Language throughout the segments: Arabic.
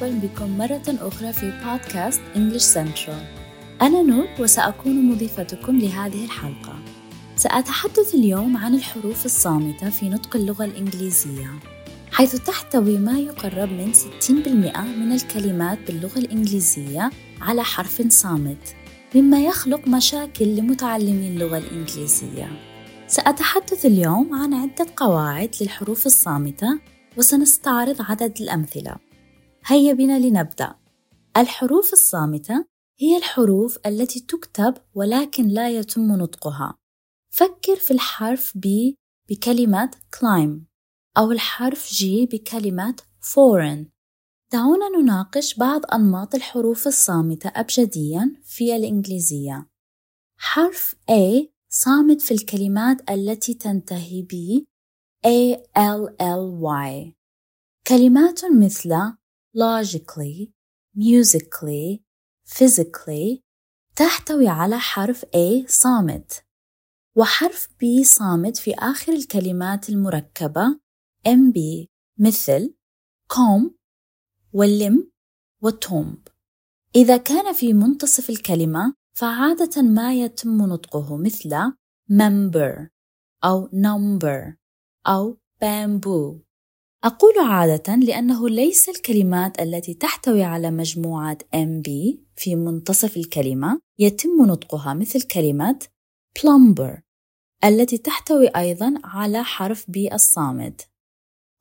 ومرحبا بكم مرة أخرى في بودكاست English Central أنا نور وسأكون مضيفتكم لهذه الحلقة. سأتحدث اليوم عن الحروف الصامتة في نطق اللغة الإنجليزية حيث تحتوي ما يقرب من 60% من الكلمات باللغة الإنجليزية على حرف صامت مما يخلق مشاكل لمتعلمي اللغة الإنجليزية. سأتحدث اليوم عن عدة قواعد للحروف الصامتة وسنستعرض عدد الأمثلة. هيا بنا لنبدأ. الحروف الصامتة هي الحروف التي تكتب ولكن لا يتم نطقها. فكر في الحرف B بكلمة climb أو الحرف G بكلمة foreign. دعونا نناقش بعض أنماط الحروف الصامتة أبجديا في الإنجليزية. حرف A صامت في الكلمات التي تنتهي ب A L L Y. كلمات مثل logically, musically, physically تحتوي على حرف A صامت. وحرف B صامت في آخر الكلمات المركبة MB مثل comb واللم والتومب إذا كان في منتصف الكلمة فعادة ما يتم نطقه مثل member أو number أو bamboo. أقول عادة لأنه ليس الكلمات التي تحتوي على مجموعة MB في منتصف الكلمة يتم نطقها مثل كلمة plumber التي تحتوي أيضا على حرف B الصامت.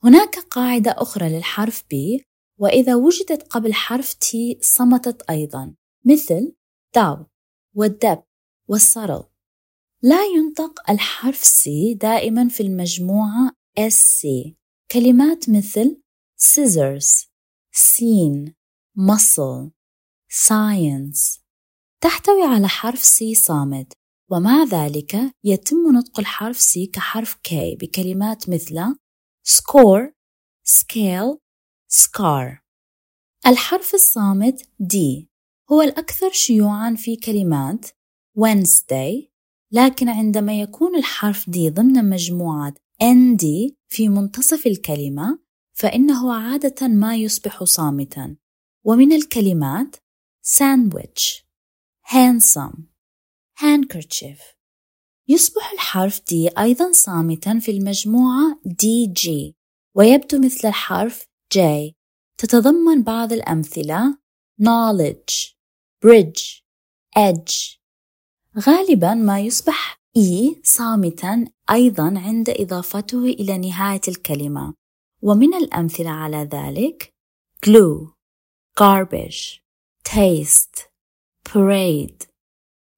هناك قاعدة أخرى للحرف B وإذا وجدت قبل حرف T صمتت أيضا مثل داو والدب والسرل لا ينطق الحرف C دائما في المجموعة SC كلمات مثل scissors seen muscle science. تحتوي على حرف C صامت ومع ذلك يتم نطق الحرف C كحرف K بكلمات مثل score scale scar. الحرف الصامت D هو الأكثر شيوعًا في كلمات Wednesday لكن عندما يكون الحرف D ضمن مجموعة ND في منتصف الكلمة فإنه عادة ما يصبح صامتًا. ومن الكلمات sandwich handsome handkerchief. يصبح الحرف D أيضا صامتا في المجموعة DG ويبدو مثل الحرف J. تتضمن بعض الأمثلة knowledge bridge edge. غالبا ما يصبح E صامتا أيضا عند إضافته إلى نهاية الكلمة. ومن الأمثلة على ذلك glue garbage taste parade.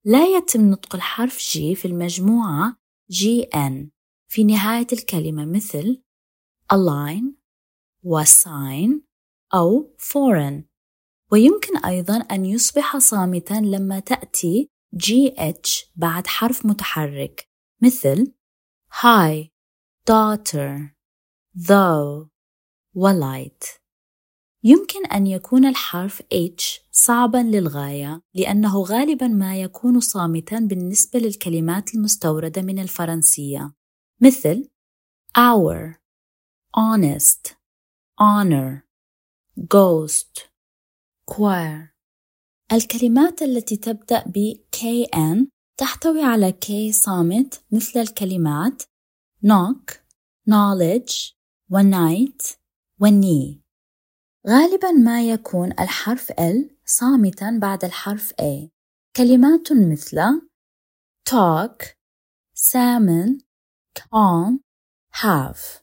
لا يتم نطق الحرف G في المجموعة GN في نهاية الكلمة مثل align وsign أو foreign. ويمكن أيضا أن يصبح صامتا لما تأتي GH بعد حرف متحرك. مثل high daughter though وlight يمكن أن يكون الحرف H صعبا للغاية لأنه غالبا ما يكون صامتا بالنسبة للكلمات المستوردة من الفرنسية. مثل hour honest honor ghost choir. الكلمات التي تبدأ ب KN تحتوي على K صامت مثل الكلمات knock knowledge ونايت والني غالبا ما يكون الحرف L صامتا بعد الحرف A. كلمات مثل talk salmon calm have.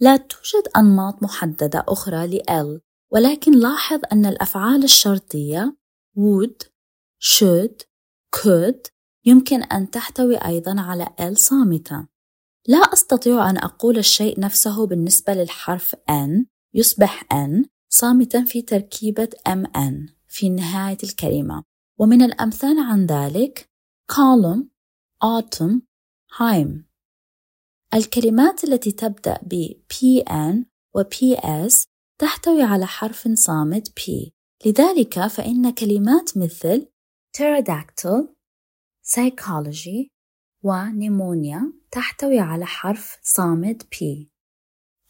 لا توجد أنماط محددة أخرى ل L ولكن لاحظ أن الأفعال الشرطية would, should, could يمكن أن تحتوي أيضا على L صامتة. لا أستطيع أن أقول الشيء نفسه بالنسبة للحرف N يصبح N صامتا في تركيبة MN في نهاية الكلمة. ومن الأمثال عن ذلك column, autumn, heim. الكلمات التي تبدأ ب PN و PS تحتوي على حرف صامت P. لذلك فإن كلمات مثل pterodactyl, psychology ونيمونيا تحتوي على حرف صامت P.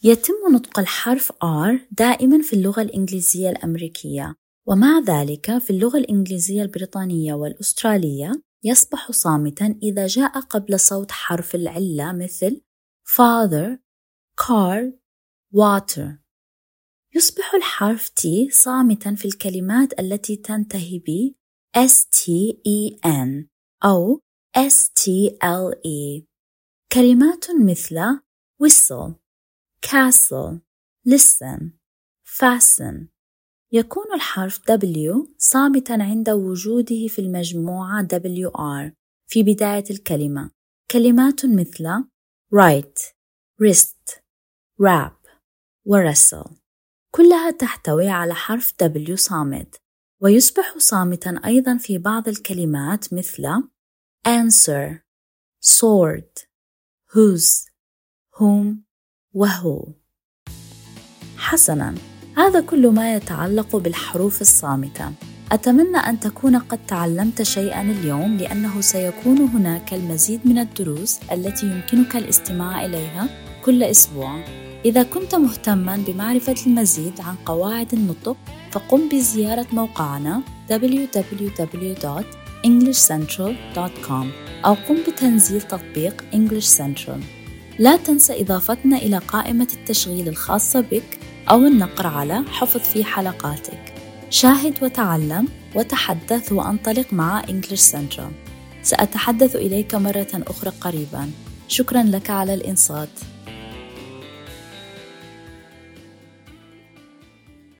يتم نطق الحرف R دائما في اللغة الإنجليزية الأمريكية ومع ذلك في اللغة الإنجليزية البريطانية والأسترالية يصبح صامتا إذا جاء قبل صوت حرف العلة مثل father, car, water. يصبح الحرف T صامتا في الكلمات التي تنتهي ب STEN أو STLE كلمات مثل whistle, castle, listen, fasten. يكون الحرف W صامتا عند وجوده في المجموعة WR في بداية الكلمة. كلمات مثل write, wrist, wrap wrestle. كلها تحتوي على حرف W صامت ويصبح صامتا أيضا في بعض الكلمات مثل answer, sword, whose, whom وهو. حسنا هذا كل ما يتعلق بالحروف الصامتة. أتمنى أن تكون قد تعلمت شيئا اليوم لأنه سيكون هناك المزيد من الدروس التي يمكنك الاستماع إليها كل أسبوع. إذا كنت مهتما بمعرفة المزيد عن قواعد النطق فقم بزيارة موقعنا www.englishcentral.com أو قم بتنزيل تطبيق English Central. لا تنسى إضافتنا إلى قائمة التشغيل الخاصة بك أو النقر على حفظ في حلقاتك. شاهد وتعلم وتحدث وانطلق مع English Central. سأتحدث إليك مرة أخرى قريبا. شكرا لك على الإنصات.